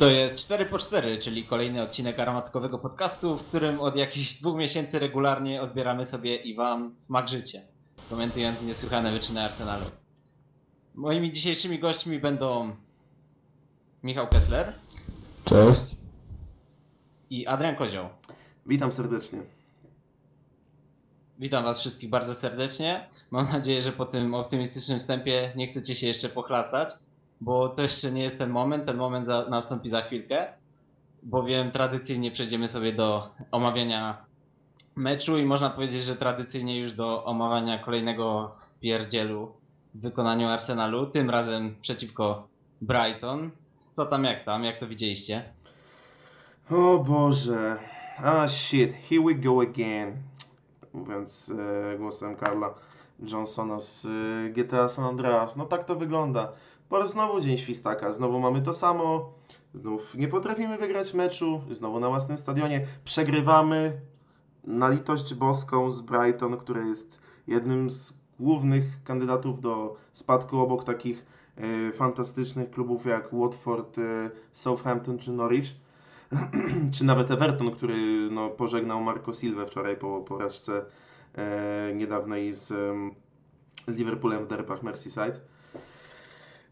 To jest 4 po 4 czyli kolejny odcinek aromatkowego podcastu, w którym od jakichś dwóch miesięcy regularnie odbieramy sobie i wam smak życia, komentując niesłychane wyczyny Arsenalu. Moimi dzisiejszymi gośćmi będą Michał Kessler Cześć. i Adrian Kozioł. Witam serdecznie. Witam was wszystkich bardzo serdecznie. Mam nadzieję, że po tym optymistycznym wstępie nie chcecie się jeszcze pochlastać, bo to jeszcze nie jest ten moment. Ten moment za, nastąpi za chwilkę, bowiem tradycyjnie przejdziemy sobie do omawiania meczu i można powiedzieć, że tradycyjnie już do omawiania kolejnego pierdzielu w wykonaniu Arsenalu, tym razem przeciwko Brighton. Co tam, jak tam, jak to widzieliście? O Boże. Ah shit, here we go again. Mówiąc e, głosem Karla Johnsona z e, GTA San Andreas. No tak to wygląda. Po raz znowu dzień świstaka. Znowu mamy to samo. Znów nie potrafimy wygrać meczu. Znowu na własnym stadionie. Przegrywamy na litość boską z Brighton, które jest jednym z głównych kandydatów do spadku obok takich e, fantastycznych klubów jak Watford, e, Southampton czy Norwich. czy nawet Everton, który no, pożegnał Marco Silva wczoraj po porażce niedawnej z, z Liverpoolem w derbach Merseyside.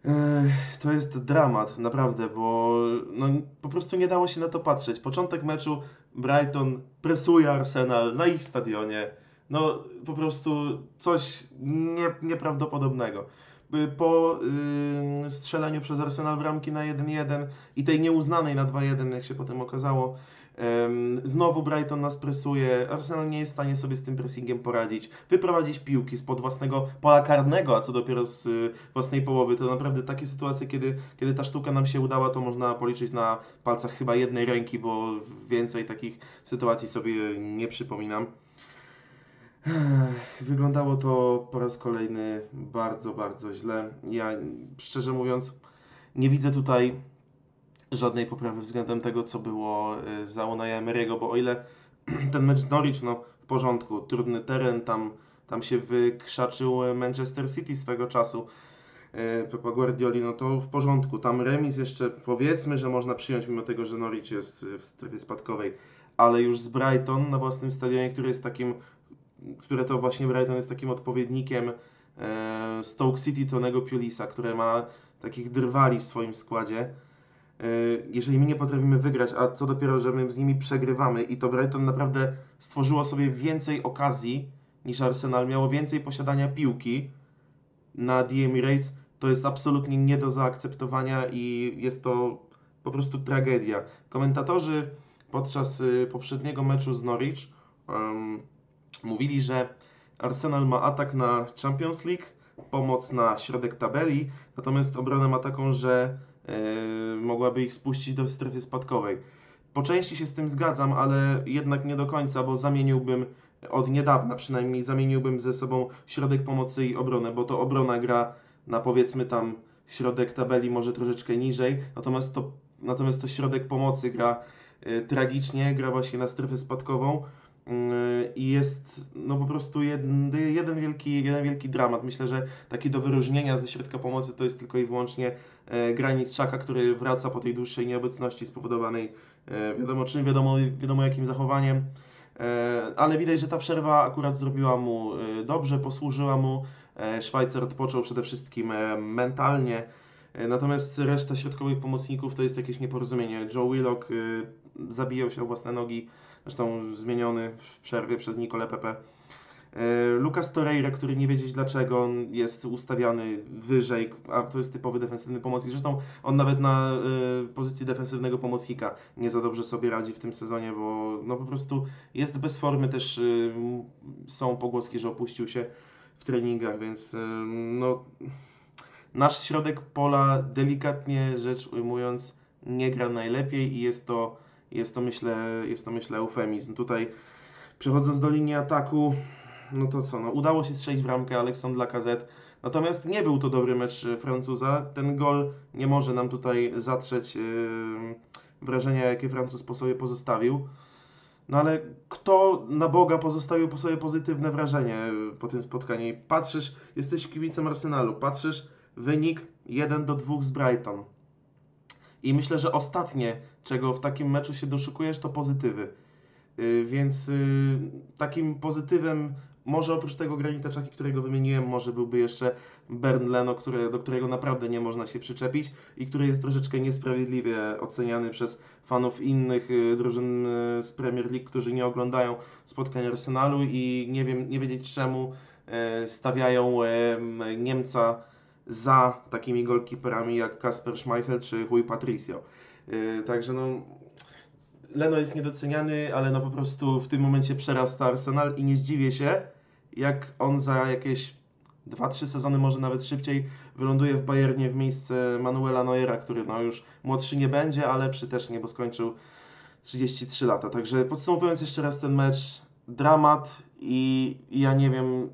E, to jest dramat, naprawdę, bo no, po prostu nie dało się na to patrzeć. Początek meczu Brighton presuje Arsenal na ich stadionie. No po prostu coś nie, nieprawdopodobnego. Y, Po y, strzelaniu przez Arsenal w ramki na 1-1 i tej nieuznanej na 2-1, jak się potem okazało, znowu Brighton nas presuje. Arsenal nie jest w stanie sobie z tym pressingiem poradzić. Wyprowadzić piłki spod własnego pola karnego, a co dopiero z y, własnej połowy. To naprawdę takie sytuacje, kiedy, kiedy ta sztuka nam się udała, to można policzyć na palcach chyba jednej ręki, bo więcej takich sytuacji sobie nie przypominam. Wyglądało to po raz kolejny bardzo, bardzo źle. Ja szczerze mówiąc nie widzę tutaj żadnej poprawy względem tego, co było y, za Unai Emery'ego, bo o ile ten mecz z Norwich, no w porządku, trudny teren, tam, tam się wykrzaczył Manchester City swego czasu, y, Pepa Guardioli, no to w porządku. Tam remis jeszcze powiedzmy, że można przyjąć, mimo tego, że Norwich jest w strefie spadkowej, ale już z Brighton na własnym stadionie, który jest takim które to właśnie Brighton jest takim odpowiednikiem Stoke City Tonego Pulisa, które ma takich drwali w swoim składzie. E, jeżeli my nie potrafimy wygrać, a co dopiero, że my z nimi przegrywamy i to Brighton naprawdę stworzyło sobie więcej okazji niż Arsenal, miało więcej posiadania piłki na The Emirates, to jest absolutnie nie do zaakceptowania i jest to po prostu tragedia. Komentatorzy podczas y, poprzedniego meczu z Norwich em, mówili, że Arsenal ma atak na Champions League, pomoc na środek tabeli, natomiast obronę ma taką, że mogłaby ich spuścić do strefy spadkowej. Po części się z tym zgadzam, ale jednak nie do końca, bo zamieniłbym od niedawna przynajmniej zamieniłbym ze sobą środek pomocy i obronę, bo to obrona gra na powiedzmy tam środek tabeli może troszeczkę niżej, natomiast to, natomiast to środek pomocy gra e, tragicznie, gra właśnie na strefę spadkową. Yy, i jest no po prostu jeden, jeden, wielki, jeden wielki dramat. Myślę, że taki do wyróżnienia ze środka pomocy to jest tylko i wyłącznie e, granic Szaka, który wraca po tej dłuższej nieobecności spowodowanej e, wiadomo czym, wiadomo, wiadomo jakim zachowaniem. E, ale widać, że ta przerwa akurat zrobiła mu dobrze, posłużyła mu. Szwajcar odpoczął przede wszystkim mentalnie. Natomiast reszta środkowych pomocników to jest jakieś nieporozumienie. Joe Willock zabijał się o własne nogi, zresztą zmieniony w przerwie przez Nicole Pepe. E, Lucas Torreira, który nie wiedzieć dlaczego on jest ustawiany wyżej, a to jest typowy defensywny pomocnik. Zresztą on nawet na e, pozycji defensywnego pomocnika nie za dobrze sobie radzi w tym sezonie, bo no po prostu jest bez formy. Też e, są pogłoski, że opuścił się w treningach, więc no nasz środek pola delikatnie rzecz ujmując nie gra najlepiej i jest to, jest to myślę, jest to myślę eufemizm. Tutaj przechodząc do linii ataku, no to co, no udało się strzelić w ramkę Alexandre Lacazette, natomiast nie był to dobry mecz e, Francuza. Ten gol nie może nam tutaj zatrzeć yy, wrażenia, jakie Francuz po sobie pozostawił. No ale kto na Boga pozostawił po sobie pozytywne wrażenie e, po tym spotkaniu? Patrzysz, jesteś kibicem Arsenalu, patrzysz wynik 1 do 2 z Brighton. I myślę, że ostatnie, czego w takim meczu się doszukujesz, to pozytywy. Y, Więc y, takim pozytywem, może oprócz tego Granita Czaki, którego wymieniłem, może byłby jeszcze Bern Leno, do którego naprawdę nie można się przyczepić i który jest troszeczkę niesprawiedliwie oceniany przez fanów innych y, drużyn z Premier League, którzy nie oglądają spotkań Arsenalu i nie wiem, nie wiedzieć czemu e, stawiają em, Niemca za takimi golkiperami jak Kasper Schmeichel czy Rui Patricio. Y, Także no, Leno jest niedoceniany, ale no po prostu w tym momencie przerasta Arsenal i nie zdziwię się, jak on za jakieś 2-3 sezony, może nawet szybciej, wyląduje w Bayernie w miejsce Manuela Neuera, który no już młodszy nie będzie, ale lepszy też nie, bo skończył 33 lata. Także podsumowując jeszcze raz ten mecz, dramat i ja nie wiem,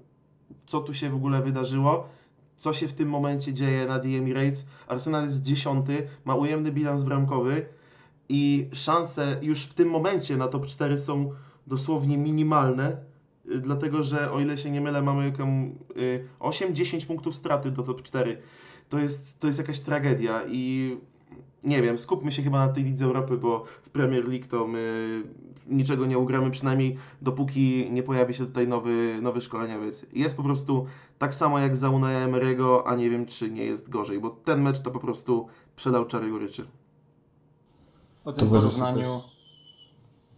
co tu się w ogóle wydarzyło, co się w tym momencie dzieje na The Emirates. Arsenal jest dziesiąty, ma ujemny bilans bramkowy i szanse już w tym momencie na top 4 są dosłownie minimalne, y, dlatego że o ile się nie mylę, mamy jaką, y, 8-10 punktów straty do top 4. To jest, to jest jakaś tragedia i nie wiem, skupmy się chyba na tej Lidze Europy, bo w Premier League to my niczego nie ugramy, przynajmniej dopóki nie pojawi się tutaj nowy, nowy szkoleniowiec. Jest po prostu tak samo jak za Unai Emery'ego, a nie wiem czy nie jest gorzej, bo ten mecz to po prostu przedał czary goryczy. O tym porównaniu,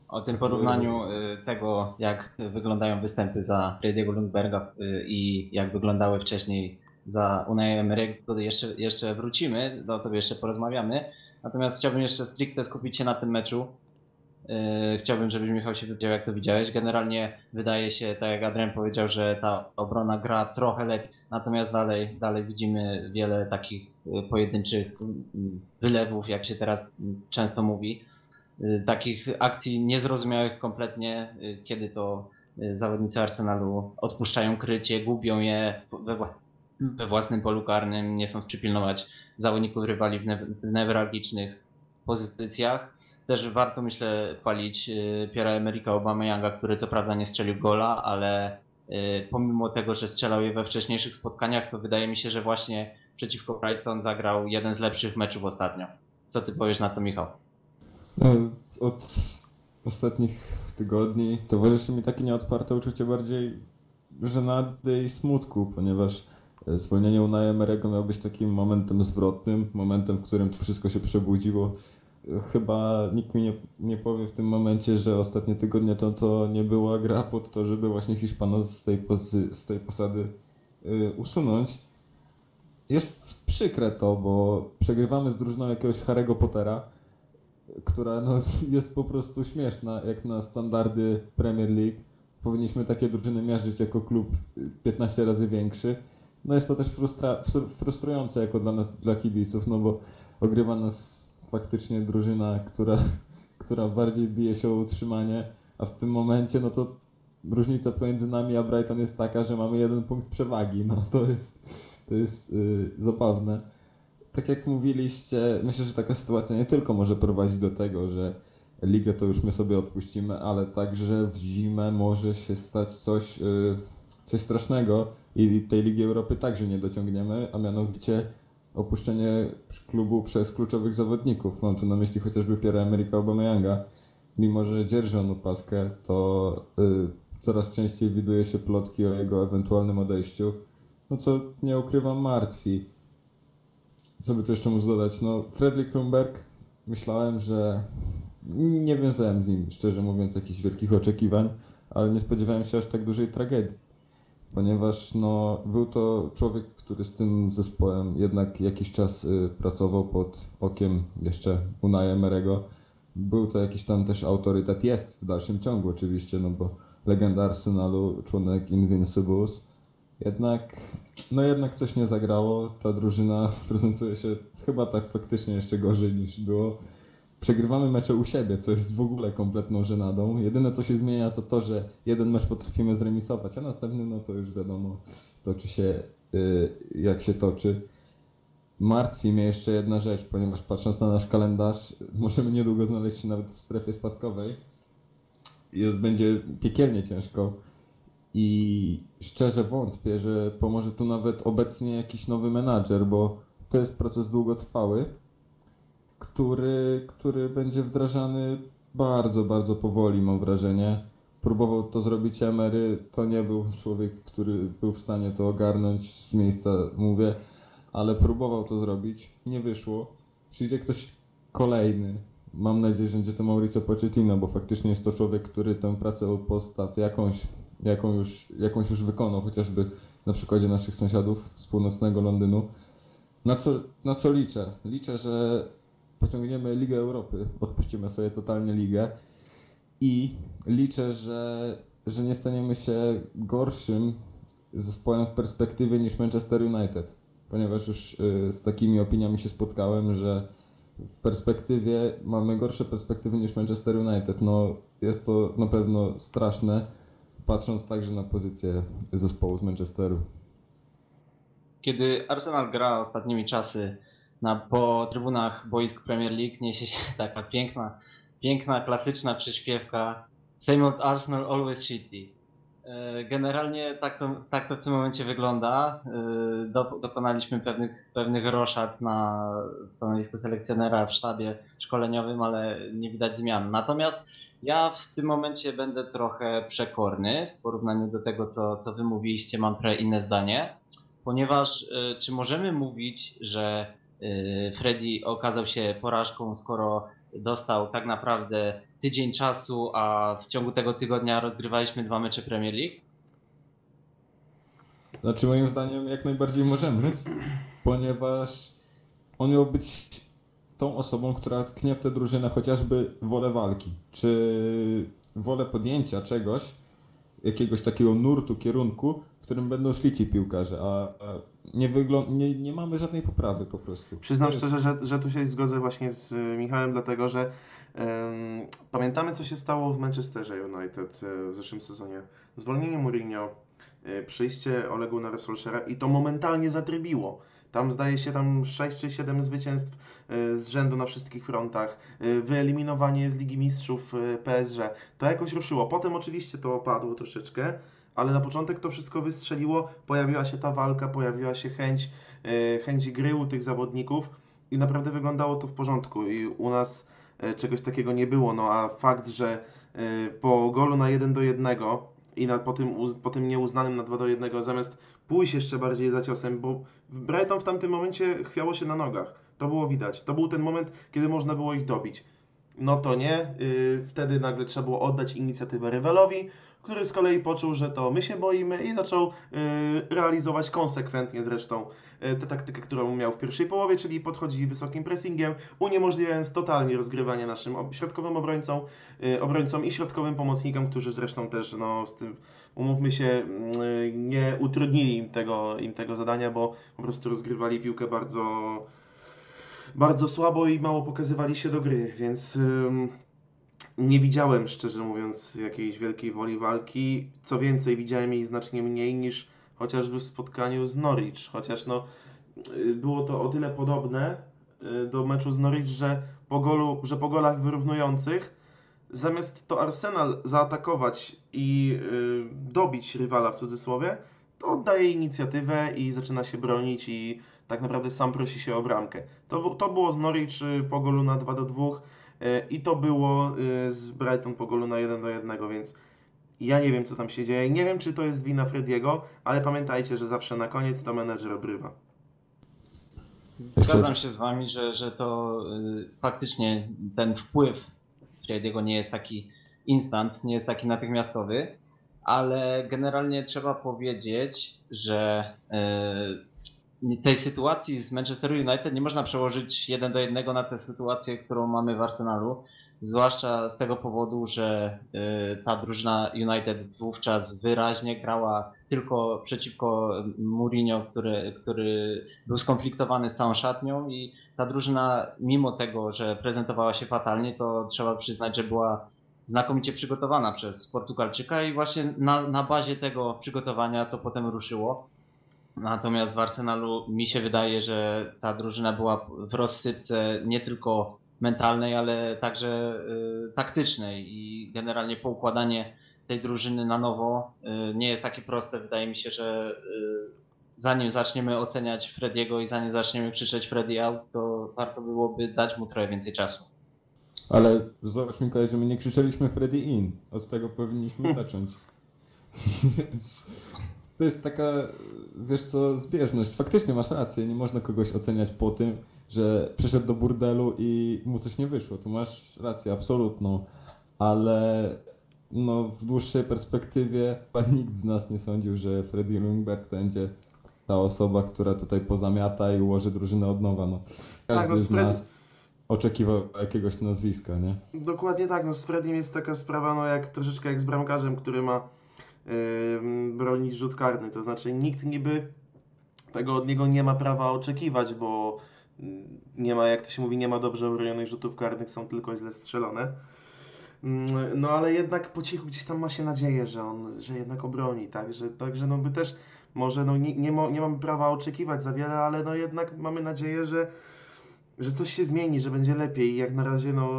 o tym porównaniu tego, jak wyglądają występy za Frediego Lundberga y, i jak wyglądały wcześniej za Unai Emery'ego, to jeszcze, jeszcze wrócimy, do to jeszcze porozmawiamy. Natomiast chciałbym jeszcze stricte skupić się na tym meczu. Y, Chciałbym, żebyś Michał się wypowiedział, jak to widziałeś. Generalnie wydaje się, tak jak Adrian powiedział, że ta obrona gra trochę lepiej, natomiast dalej, dalej widzimy wiele takich y, pojedynczych mm, wylewów, jak się teraz mm, często mówi. Y, Takich akcji niezrozumiałych kompletnie, kiedy to zawodnicy Arsenalu odpuszczają krycie, gubią je we, we własnym polu karnym, nie są przypilnować zawodników rywali w, ne- w newralgicznych pozycjach. Też warto, myślę, chwalić y, Piera Emerika Aubameyanga, który co prawda nie strzelił gola, ale y, pomimo tego, że strzelał je we wcześniejszych spotkaniach, to wydaje mi się, że właśnie przeciwko Brighton zagrał jeden z lepszych meczów ostatnio. Co ty powiesz na to, Michał? No, Od ostatnich tygodni towarzyszy mi takie nieodparte uczucie bardziej żenady i smutku, ponieważ zwolnienie Unai Emery'ego miało być takim momentem zwrotnym, momentem, w którym to wszystko się przebudziło. E, Chyba nikt mi nie, nie powie w tym momencie, że ostatnie tygodnie to, to nie była gra pod to, żeby właśnie Hiszpana z tej, pozy, z tej posady y, usunąć. Jest przykre to, bo przegrywamy z drużyną jakiegoś Harry'ego Pottera, która no, jest po prostu śmieszna, jak na standardy Premier League. Powinniśmy takie drużyny mierzyć jako klub y, 15 razy większy. No jest to też frustra- fr- frustrujące jako dla nas, dla kibiców, no bo ogrywa nas faktycznie drużyna, która, która bardziej bije się o utrzymanie, a w tym momencie no to różnica pomiędzy nami a Brighton jest taka, że mamy jeden punkt przewagi. No to jest, to jest yy, zabawne tak jak mówiliście, myślę, że taka sytuacja nie tylko może prowadzić do tego, że ligę to już my sobie odpuścimy, ale także w zimę może się stać coś, y, coś strasznego i tej Ligi Europy także nie dociągniemy, a mianowicie opuszczenie klubu przez kluczowych zawodników. Mam tu na myśli chociażby Pierre Emeryka Aubameyanga. Mimo, że dzierży on opaskę, to y, coraz częściej widuje się plotki o jego ewentualnym odejściu, no co nie ukrywam martwi. Co by tu jeszcze móc dodać? No, Fredrik Klumberg, myślałem, że nie wiązałem z nim, szczerze mówiąc, jakichś wielkich oczekiwań, ale nie spodziewałem się aż tak dużej tragedii. Ponieważ no, był to człowiek, który z tym zespołem jednak jakiś czas y, pracował pod okiem jeszcze Unai Emery'ego. Był to jakiś tam też autorytet, jest w dalszym ciągu oczywiście, no bo legenda Arsenalu, członek Invincibles. Jednak no jednak coś nie zagrało. Ta drużyna prezentuje się chyba tak faktycznie jeszcze gorzej niż było. Przegrywamy mecze u siebie, co jest w ogóle kompletną żenadą. Jedyne co się zmienia to to, że jeden mecz potrafimy zremisować, a następny no to już wiadomo toczy się y, jak się toczy. Martwi mnie jeszcze jedna rzecz, ponieważ patrząc na nasz kalendarz, możemy niedługo znaleźć się nawet w strefie spadkowej. Jest, będzie piekielnie ciężko. I szczerze wątpię, że pomoże tu nawet obecnie jakiś nowy menadżer, bo to jest proces długotrwały, który, który będzie wdrażany bardzo, bardzo powoli, mam wrażenie. Próbował to zrobić Emery, to nie był człowiek, który był w stanie to ogarnąć z miejsca, mówię, ale próbował to zrobić, nie wyszło. Przyjdzie ktoś kolejny, mam nadzieję, że będzie to Mauricio Pochettino, bo faktycznie jest to człowiek, który tę pracę od podstaw jakąś, jaką już, jakąś już wykonał, chociażby na przykładzie naszych sąsiadów z północnego Londynu. Na co, na co liczę? Liczę, że pociągniemy Ligę Europy, odpuścimy sobie totalnie ligę i liczę, że, że nie staniemy się gorszym zespołem w perspektywie niż Manchester United, ponieważ już y, z takimi opiniami się spotkałem, że w perspektywie mamy gorsze perspektywy niż Manchester United. No jest to na pewno straszne, patrząc także na pozycję zespołu z Manchesteru. Kiedy Arsenal gra ostatnimi czasy na, po trybunach boisk Premier League, niesie się taka piękna, piękna, klasyczna przyśpiewka Same old Arsenal, always shitty. E, Generalnie tak to, tak to w tym momencie wygląda. E, Do, dokonaliśmy pewnych, pewnych roszad na stanowisku selekcjonera w sztabie szkoleniowym, ale nie widać zmian. Natomiast ja w tym momencie będę trochę przekorny w porównaniu do tego, co, co wy mówiliście. Mam trochę inne zdanie, ponieważ e, czy możemy mówić, że Freddy okazał się porażką, skoro dostał tak naprawdę tydzień czasu, a w ciągu tego tygodnia rozgrywaliśmy dwa mecze Premier League? Znaczy moim zdaniem jak najbardziej możemy, ponieważ on miał być tą osobą, która tknie w tę drużynę chociażby wolę walki, czy wolę podjęcia czegoś, jakiegoś takiego nurtu, kierunku, w którym będą szli ci piłkarze, a, a nie, wyglą- nie, nie mamy żadnej poprawy po prostu. Przyznam jest- szczerze, że, że tu się zgodzę właśnie z y, Michałem, dlatego że em, pamiętamy, co się stało w Manchesterze United y, w zeszłym sezonie. Zwolnienie Mourinho, y, przyjście Ole Gunnara Solskjaera i to momentalnie zatrybiło. Tam zdaje się tam 6 czy 7 zwycięstw y, z rzędu na wszystkich frontach, y, wyeliminowanie z Ligi Mistrzów y, PSG. To jakoś ruszyło. Potem oczywiście to opadło troszeczkę, ale na początek to wszystko wystrzeliło, pojawiła się ta walka, pojawiła się chęć, e, chęć gry u tych zawodników i naprawdę wyglądało to w porządku i u nas e, czegoś takiego nie było, no a fakt, że e, po golu na 1 do 1 i na, po, tym, po tym nieuznanym na 2 do 1 zamiast pójść jeszcze bardziej za ciosem, bo Brighton w tamtym momencie chwiało się na nogach, to było widać, to był ten moment, kiedy można było ich dobić. No to nie, y, wtedy nagle trzeba było oddać inicjatywę rywalowi, który z kolei poczuł, że to my się boimy i zaczął y, realizować konsekwentnie zresztą y, tę taktykę, którą miał w pierwszej połowie, czyli podchodzi wysokim pressingiem, uniemożliwiając totalnie rozgrywanie naszym środkowym obrońcom, y, obrońcom i środkowym pomocnikom, którzy zresztą też, no z tym, umówmy się, mm, nie utrudnili im tego, im tego zadania, bo po prostu rozgrywali piłkę bardzo bardzo słabo i mało pokazywali się do gry, więc nie widziałem, szczerze mówiąc, jakiejś wielkiej woli walki. Co więcej, widziałem jej znacznie mniej niż chociażby w spotkaniu z Norwich, chociaż no, y, było to o tyle podobne y, do meczu z Norwich, że po, golu, że po golach wyrównujących zamiast to Arsenal zaatakować i y, dobić rywala w cudzysłowie, to oddaje inicjatywę i zaczyna się bronić i tak naprawdę sam prosi się o bramkę. To, to było z Norwich y, po golu na 2 do 2 y, i to było y, z Brighton po golu na 1 do 1, więc ja nie wiem co tam się dzieje. Nie wiem czy to jest wina Frediego, ale pamiętajcie, że zawsze na koniec to menedżer obrywa. Zgadzam się z wami, że, że to y, faktycznie ten wpływ Frediego nie jest taki instant, nie jest taki natychmiastowy, ale generalnie trzeba powiedzieć, że y, tej sytuacji z Manchester United nie można przełożyć jeden do jednego na tę sytuację, którą mamy w Arsenalu. Zwłaszcza z tego powodu, że y, ta drużyna United wówczas wyraźnie grała tylko przeciwko Mourinho, który, który był skonfliktowany z całą szatnią i ta drużyna, mimo tego, że prezentowała się fatalnie, to trzeba przyznać, że była znakomicie przygotowana przez Portugalczyka i właśnie na, na bazie tego przygotowania to potem ruszyło. Natomiast w Arsenalu mi się wydaje, że ta drużyna była w rozsypce nie tylko mentalnej, ale także y, taktycznej i generalnie poukładanie tej drużyny na nowo y, nie jest takie proste. Wydaje mi się, że y, zanim zaczniemy oceniać Frediego i zanim zaczniemy krzyczeć Freddy out, to warto byłoby dać mu trochę więcej czasu. Ale zobacz Mikołaj, że my nie krzyczeliśmy Freddy in. Od tego powinniśmy zacząć. Więc to jest taka, wiesz co, zbieżność. Faktycznie masz rację, nie można kogoś oceniać po tym, że przyszedł do burdelu i mu coś nie wyszło. Tu masz rację absolutną. Ale no, w dłuższej perspektywie nikt z nas nie sądził, że Freddy Lundberg będzie ta osoba, która tutaj pozamiata i ułoży drużynę od nowa. No, każdy Tak, no, z Fred- nas oczekiwał jakiegoś nazwiska, nie? Dokładnie tak, no z Fredim jest taka sprawa, no jak troszeczkę jak z bramkarzem, który ma bronić rzut karny, to znaczy nikt niby tego od niego nie ma prawa oczekiwać, bo mm, nie ma, jak to się mówi, nie ma dobrze obronionych rzutów karnych, są tylko źle strzelone. Mm, No ale jednak po cichu gdzieś tam ma się nadzieję, że on, że jednak obroni, tak, że, także no by też może no nie, nie, nie mamy prawa oczekiwać za wiele, ale no jednak mamy nadzieję, że, że coś się zmieni, że będzie lepiej. I jak na razie no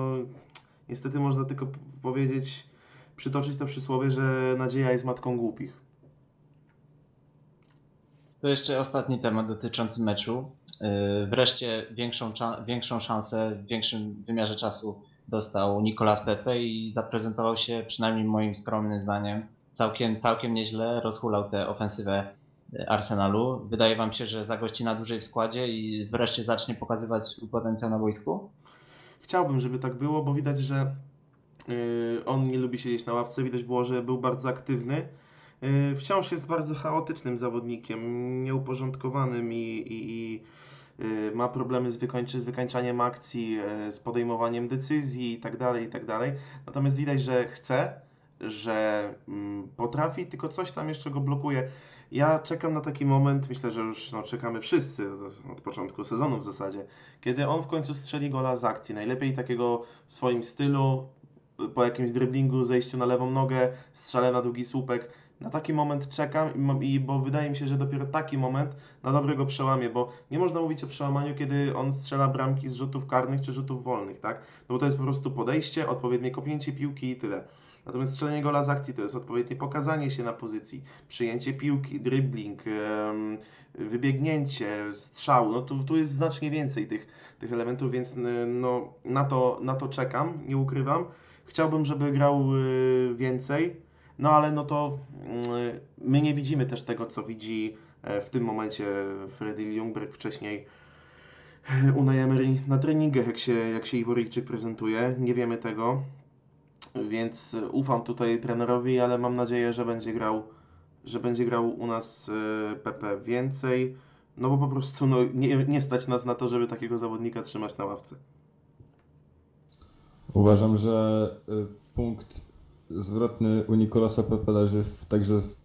niestety można tylko powiedzieć, przytoczyć to przysłowie, że nadzieja jest matką głupich. To jeszcze ostatni temat dotyczący meczu. Yy, Wreszcie większą, większą szansę w większym wymiarze czasu dostał Nicolas Pepe i zaprezentował się przynajmniej moim skromnym zdaniem całkiem, całkiem nieźle, rozhulał tę ofensywę Arsenalu. Wydaje wam się, że zagości na dłużej w składzie i wreszcie zacznie pokazywać swój potencjał na boisku? Chciałbym, żeby tak było, bo widać, że y, on nie lubi siedzieć na ławce. Widać było, że był bardzo aktywny. Y, wciąż jest bardzo chaotycznym zawodnikiem, nieuporządkowanym i, i, i y, ma problemy z, wykończy, z wykańczaniem akcji, z podejmowaniem decyzji itd., itd. Natomiast widać, że chce, że mm, potrafi, tylko coś tam jeszcze go blokuje. Ja czekam na taki moment, myślę, że już no, czekamy wszyscy od początku sezonu w zasadzie, kiedy on w końcu strzeli gola z akcji. Najlepiej takiego w swoim stylu, po jakimś driblingu, zejściu na lewą nogę, strzale na długi słupek. Na taki moment czekam, i bo wydaje mi się, że dopiero taki moment na dobre go przełamie, bo nie można mówić o przełamaniu, kiedy on strzela bramki z rzutów karnych czy rzutów wolnych, tak? No bo to jest po prostu podejście, odpowiednie kopnięcie piłki i tyle. Natomiast strzelenie gola z akcji to jest odpowiednie pokazanie się na pozycji, przyjęcie piłki, dribbling, wybiegnięcie, strzał. No tu, tu jest znacznie więcej tych, tych elementów, więc y, no, na, to, na to czekam, nie ukrywam. Chciałbym, żeby grał y, więcej, no ale no to y, my nie widzimy też tego, co widzi e, w tym momencie Freddy Ljungberg wcześniej e, Unai Emery na treningach, jak się, jak się Iworyjczyk prezentuje. Nie wiemy tego, więc e, ufam tutaj trenerowi, ale mam nadzieję, że będzie grał, że będzie grał u nas Pepe więcej, no bo po prostu no, nie, nie stać nas na to, żeby takiego zawodnika trzymać na ławce. Uważam, że y, punkt zwrotny u Nicolasa Pepe leży w, także z,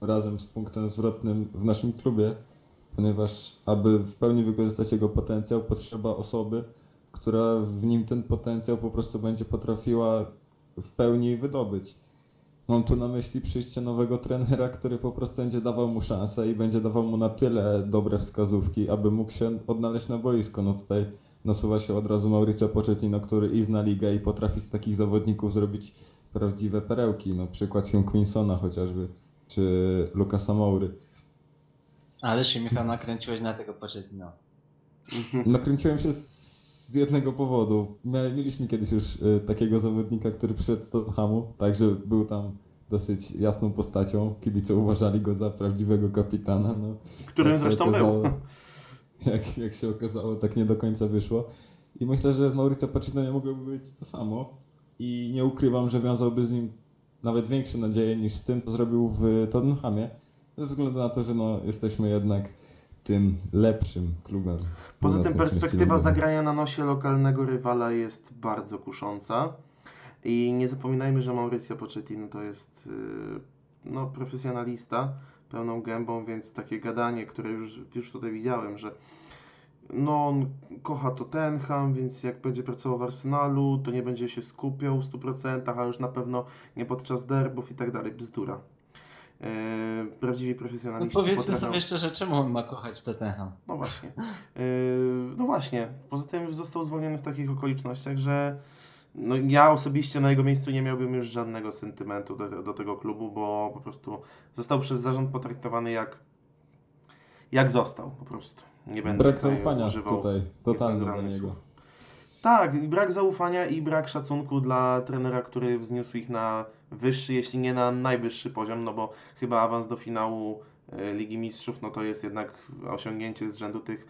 razem z punktem zwrotnym w naszym klubie, ponieważ aby w pełni wykorzystać jego potencjał, potrzeba osoby, która w nim ten potencjał po prostu będzie potrafiła w pełni wydobyć. Mam tu na myśli przyjście nowego trenera, który po prostu będzie dawał mu szansę i będzie dawał mu na tyle dobre wskazówki, aby mógł się odnaleźć na boisko. No tutaj nasuwa się od razu Mauricio Pochettino, który i zna ligę i potrafi z takich zawodników zrobić prawdziwe perełki. No przykład Hugh Quinsona chociażby, czy Lukasa Moury. Ale się Michał nakręciłeś na tego Pochettino. Nakręciłem się z jednego powodu. Mieliśmy kiedyś już y, takiego zawodnika, który przyszedł z Tottenhamu, także był tam dosyć jasną postacią. Kibice uważali go za prawdziwego kapitana. No, Którym zresztą okazało- był. Jak, jak się okazało, tak nie do końca wyszło. I myślę, że z Mauricio Pochettino nie mogłoby być to samo. I nie ukrywam, że wiązałby z nim nawet większe nadzieje niż z tym, co zrobił w Tottenhamie. Ze względu na to, że no, jesteśmy jednak tym lepszym klubem. Poza tym perspektywa zagrania na nosie lokalnego rywala jest bardzo kusząca. I nie zapominajmy, że Mauricio Pochettino to jest yy, no, profesjonalista pełną gębą, więc takie gadanie, które już, już tutaj widziałem, że no on kocha Tottenham, więc jak będzie pracował w Arsenalu, to nie będzie się skupiał w 100%, a już na pewno nie podczas derbów i tak dalej. Bzdura. Yy, prawdziwi No profesjonaliści powiedzmy potrafią... sobie szczerze, czemu on ma kochać Tottenham? No właśnie. Yy, no właśnie. Poza tym został zwolniony w takich okolicznościach, że no ja osobiście na jego miejscu nie miałbym już żadnego sentymentu do, do tego klubu, bo po prostu został przez zarząd potraktowany jak jak został po prostu. Nie będę Brak tutaj zaufania tutaj, totalnie do niego. słów. Tak, brak zaufania i brak szacunku dla trenera, który wzniósł ich na wyższy, jeśli nie na najwyższy poziom, no bo chyba awans do finału e, Ligi Mistrzów, no to jest jednak osiągnięcie z rzędu tych,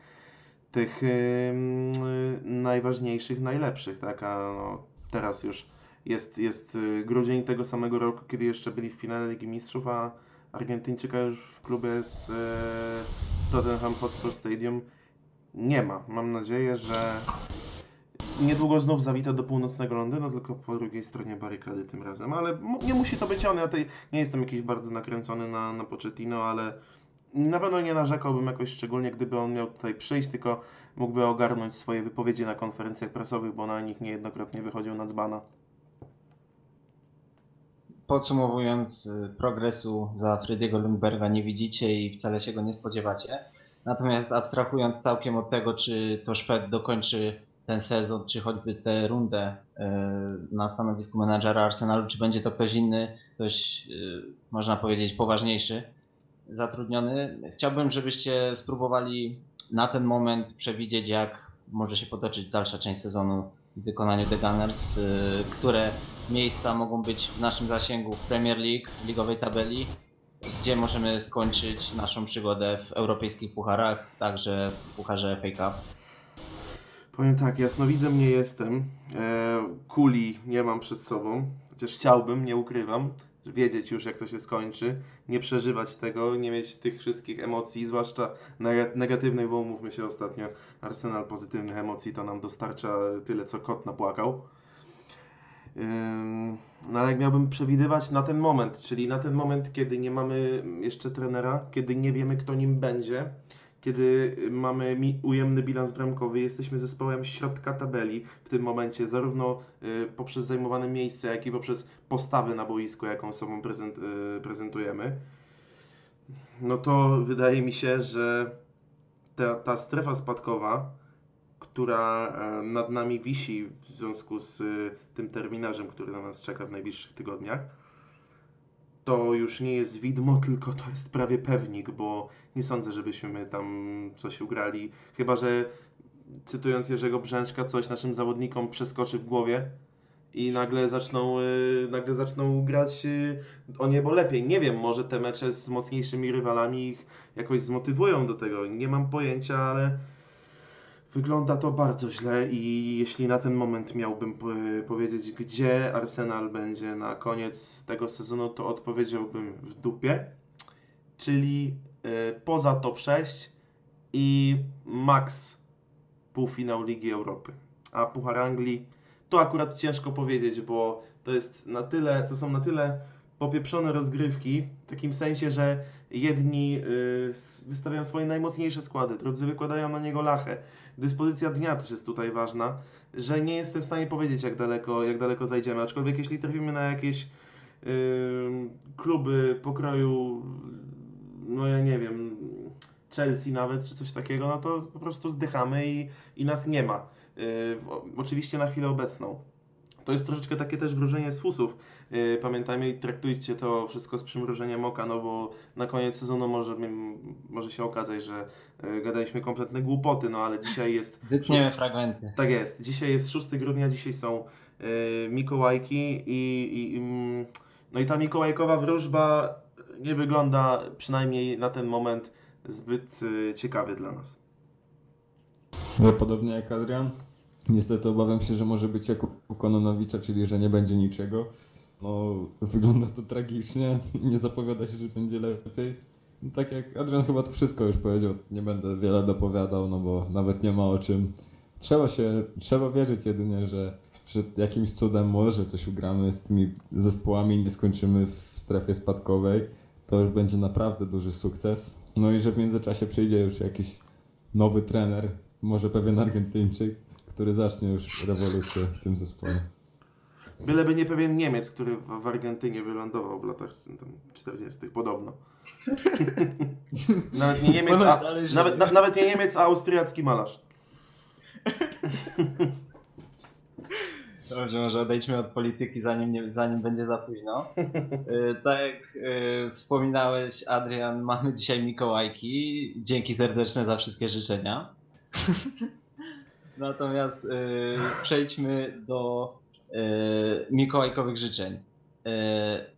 tych ym, y, najważniejszych, najlepszych, tak, a no, teraz już jest, jest y, grudzień tego samego roku, kiedy jeszcze byli w finale Ligi Mistrzów, a Argentyńczyka już w klubie z e, Tottenham Hotspur Stadium nie ma. Mam nadzieję, że niedługo znów zawita do północnego Londynu, tylko po drugiej stronie barykady tym razem. Ale nie musi to być on. Ja tej, nie jestem jakiś bardzo nakręcony na, na Pochettino, ale na pewno nie narzekałbym jakoś szczególnie, gdyby on miał tutaj przyjść, tylko mógłby ogarnąć swoje wypowiedzi na konferencjach prasowych, bo na nich niejednokrotnie wychodził na dzbana. Podsumowując, y, progresu za Frediego Lundberga nie widzicie i wcale się go nie spodziewacie. Natomiast abstrahując całkiem od tego, czy to Szped dokończy ten sezon, czy choćby tę rundę y, na stanowisku menadżera Arsenalu, czy będzie to ktoś inny, ktoś, y, można powiedzieć, poważniejszy, zatrudniony. Chciałbym, żebyście spróbowali na ten moment przewidzieć, jak może się potoczyć dalsza część sezonu w wykonaniu The Gunners, y, które miejsca mogą być w naszym zasięgu w Premier League, w ligowej tabeli, gdzie możemy skończyć naszą przygodę w europejskich pucharach, także w pucharze FA Cup. Powiem tak, jasnowidzem nie jestem. E, kuli nie mam przed sobą. Chociaż chciałbym, nie ukrywam, wiedzieć już jak to się skończy, nie przeżywać tego, nie mieć tych wszystkich emocji, zwłaszcza neg- negatywnych, bo umówmy się ostatnio, Arsenal pozytywnych emocji to nam dostarcza tyle, co kot napłakał. No ale jak miałbym przewidywać na ten moment, czyli na ten moment, kiedy nie mamy jeszcze trenera, kiedy nie wiemy, kto nim będzie, kiedy mamy mi- ujemny bilans bramkowy, jesteśmy zespołem środka tabeli w tym momencie, zarówno y, poprzez zajmowane miejsce, jak i poprzez postawę na boisku, jaką sobą y, prezentujemy, no to wydaje mi się, że ta, ta strefa spadkowa, która nad nami wisi w związku z y, tym terminarzem, który na nas czeka w najbliższych tygodniach, to już nie jest widmo, tylko to jest prawie pewnik, bo nie sądzę, żebyśmy tam coś ugrali. Chyba, że cytując Jerzego Brzęczka, coś naszym zawodnikom przeskoczy w głowie i nagle zaczną, y, nagle zaczną grać y, o niebo lepiej. Nie wiem, może te mecze z mocniejszymi rywalami ich jakoś zmotywują do tego. Nie mam pojęcia, ale wygląda to bardzo źle i jeśli na ten moment miałbym po- powiedzieć, gdzie Arsenal będzie na koniec tego sezonu, to odpowiedziałbym w dupie, czyli y, poza top 6 i max półfinał Ligi Europy. A Puchar Anglii to akurat ciężko powiedzieć, bo to jest na tyle, to są na tyle popieprzone rozgrywki, w takim sensie, że jedni y, wystawiają swoje najmocniejsze składy, drudzy wykładają na niego lachę. Dyspozycja dnia też jest tutaj ważna, że nie jestem w stanie powiedzieć, jak daleko, jak daleko zajdziemy. Aczkolwiek jeśli trafimy na jakieś y, kluby pokroju, no ja nie wiem, Chelsea nawet, czy coś takiego, no to po prostu zdychamy i, i nas nie ma. Y, o- oczywiście na chwilę obecną. To jest troszeczkę takie też wróżenie z fusów. Yy, Pamiętajmy i traktujcie to wszystko z przymrużeniem oka, no bo na koniec sezonu może, może się okazać, że yy, gadaliśmy kompletne głupoty, no ale dzisiaj jest... Wytniemy fragmenty. Tak jest. Dzisiaj jest 6 grudnia, dzisiaj są yy, Mikołajki i, i, mm, no i ta mikołajkowa wróżba nie wygląda przynajmniej na ten moment zbyt ciekawie dla nas. Ja podobnie jak Adrian. Niestety obawiam się, że może być jak u Kononowicza, czyli że nie będzie niczego. No, wygląda to tragicznie. Nie zapowiada się, że będzie lepiej. No, tak jak Adrian chyba to wszystko już powiedział. Nie będę wiele dopowiadał, no bo nawet nie ma o czym. Trzeba się, trzeba wierzyć jedynie, że, że jakimś cudem może coś ugramy z tymi zespołami nie skończymy w strefie spadkowej. To już będzie naprawdę duży sukces. No i że w międzyczasie przyjdzie już jakiś nowy trener, może pewien Argentyńczyk, który zacznie już rewolucję w tym zespole. Byleby nie pewien Niemiec, który w, w Argentynie wylądował w latach tam, 40. podobno. nawet nie Niemiec, a, nawet, na, nawet nie Niemiec, a austriacki malarz. Dobrze, może odejdźmy od polityki, zanim, nie, zanim będzie za późno. Y, Tak jak y, wspominałeś, Adrian, mamy dzisiaj Mikołajki. Dzięki serdeczne za wszystkie życzenia. Natomiast y, przejdźmy do y, mikołajkowych życzeń. Y,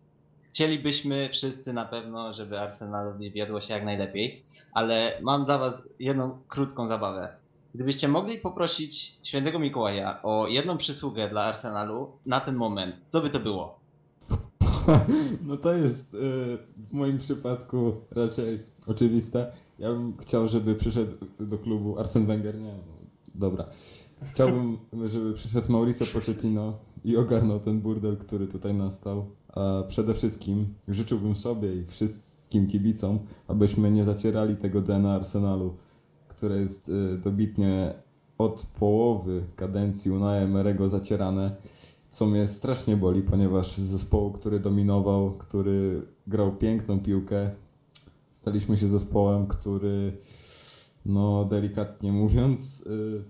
Chcielibyśmy wszyscy na pewno, żeby Arsenalowi wiodło się jak najlepiej, ale mam dla Was jedną krótką zabawę. Gdybyście mogli poprosić świętego Mikołaja o jedną przysługę dla Arsenalu na ten moment, co by to było? No to jest w moim przypadku raczej oczywiste. Ja bym chciał, żeby przyszedł do klubu Arsen Wenger, nie, no, dobra. Chciałbym, żeby przyszedł Mauricio Pochettino i ogarnął ten burdel, który tutaj nastał. A przede wszystkim życzyłbym sobie i wszystkim kibicom, abyśmy nie zacierali tego DNA Arsenalu, które jest y, dobitnie od połowy kadencji Unai Emerego zacierane co mnie strasznie boli, ponieważ z zespołu, który dominował, który grał piękną piłkę, staliśmy się zespołem, który, no delikatnie mówiąc, yy,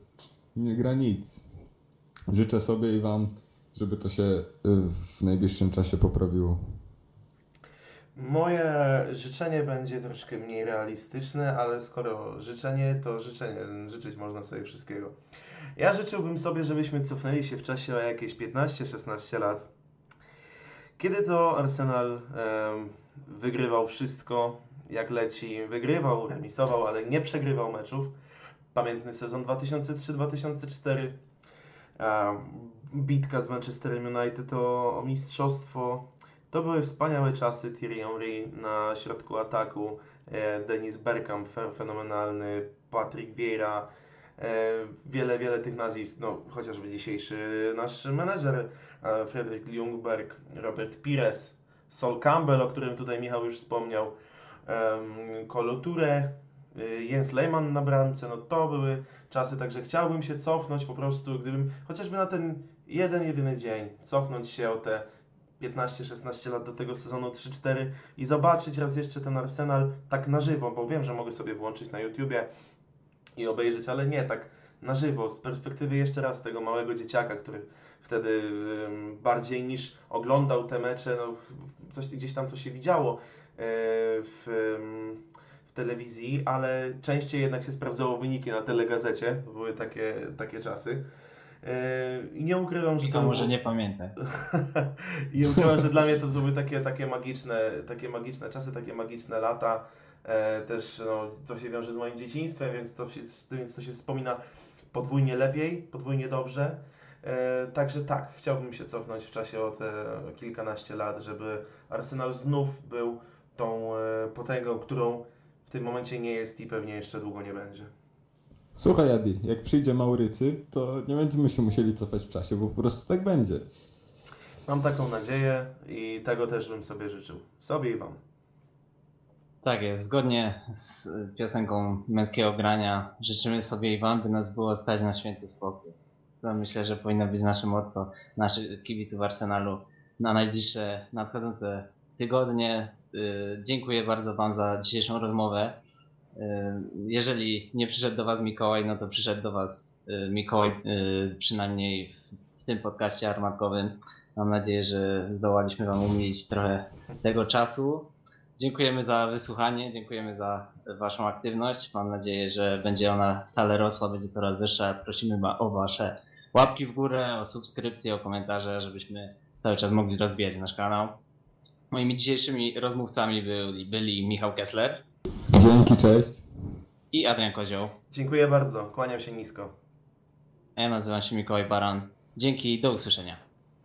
nie gra nic. Życzę sobie i Wam, żeby to się y, w najbliższym czasie poprawiło. Moje życzenie będzie troszkę mniej realistyczne, ale skoro życzenie, to życzenie, życzyć można sobie wszystkiego. Ja życzyłbym sobie, żebyśmy cofnęli się w czasie o jakieś 15-16 lat. Kiedy to Arsenal em, wygrywał wszystko jak leci, wygrywał, remisował, ale nie przegrywał meczów. Pamiętny sezon 2003-2004. em, Bitka z Manchesterem United o, o mistrzostwo. To były wspaniałe czasy Thierry Henry na środku ataku, e, Denis Bergkamp fe- fenomenalny, Patrick Vieira, e, wiele, wiele tych nazwisk, no chociażby dzisiejszy nasz menedżer e, Fredrik Ljungberg, Robert Pires, Sol Campbell, o którym tutaj Michał już wspomniał, em, Kolo Touré, y, Jens Lehmann na bramce, no to były czasy, także chciałbym się cofnąć po prostu, gdybym chociażby na ten jeden, jedyny dzień cofnąć się o te 15-16 lat do tego sezonu 3-4 i zobaczyć raz jeszcze ten Arsenal tak na żywo, bo wiem, że mogę sobie włączyć na YouTubie i obejrzeć, ale nie tak na żywo, z perspektywy jeszcze raz tego małego dzieciaka, który wtedy bardziej niż oglądał te mecze, no, coś gdzieś tam to się widziało w, w telewizji, ale częściej jednak się sprawdzało wyniki na telegazecie, były takie, takie czasy. Yy, I nie ukrywam, że I to to może nie pamiętać. i uważam, że dla mnie to były takie, takie, magiczne, takie magiczne czasy, takie magiczne lata. E, też no, to się wiąże z moim dzieciństwem, więc to, się, więc to się wspomina podwójnie lepiej, podwójnie dobrze. E, także tak, chciałbym się cofnąć w czasie o te kilkanaście lat, żeby Arsenal znów był tą e, potęgą, którą w tym momencie nie jest i pewnie jeszcze długo nie będzie. Słuchaj Adi, jak przyjdzie Maurycy, to nie będziemy się musieli cofać w czasie, bo po prostu tak będzie. Mam taką nadzieję i tego też bym sobie życzył. Sobie i Wam. Tak jest, zgodnie z piosenką męskiego grania życzymy sobie i wam, by nas było stać na święty spokój. To myślę, że powinno być nasze motto naszych kibiców Arsenalu na najbliższe nadchodzące tygodnie. Y, Dziękuję bardzo wam za dzisiejszą rozmowę. Y, Jeżeli nie przyszedł do was Mikołaj, no to przyszedł do was y, Mikołaj przynajmniej w- tym podcaście armatkowym. Mam nadzieję, że zdołaliśmy wam umilić trochę tego czasu. Dziękujemy za wysłuchanie, dziękujemy za Waszą aktywność. Mam nadzieję, że będzie ona stale rosła, będzie coraz wyższa. Prosimy o Wasze łapki w górę, o subskrypcje, o komentarze, żebyśmy cały czas mogli rozwijać nasz kanał. Moimi dzisiejszymi rozmówcami byli, byli Michał Kessler Dzięki, cześć. i Adrian Kozioł. Dziękuję bardzo, kłaniam się nisko. Ja nazywam się Mikołaj Baran. Dzięki, do usłyszenia.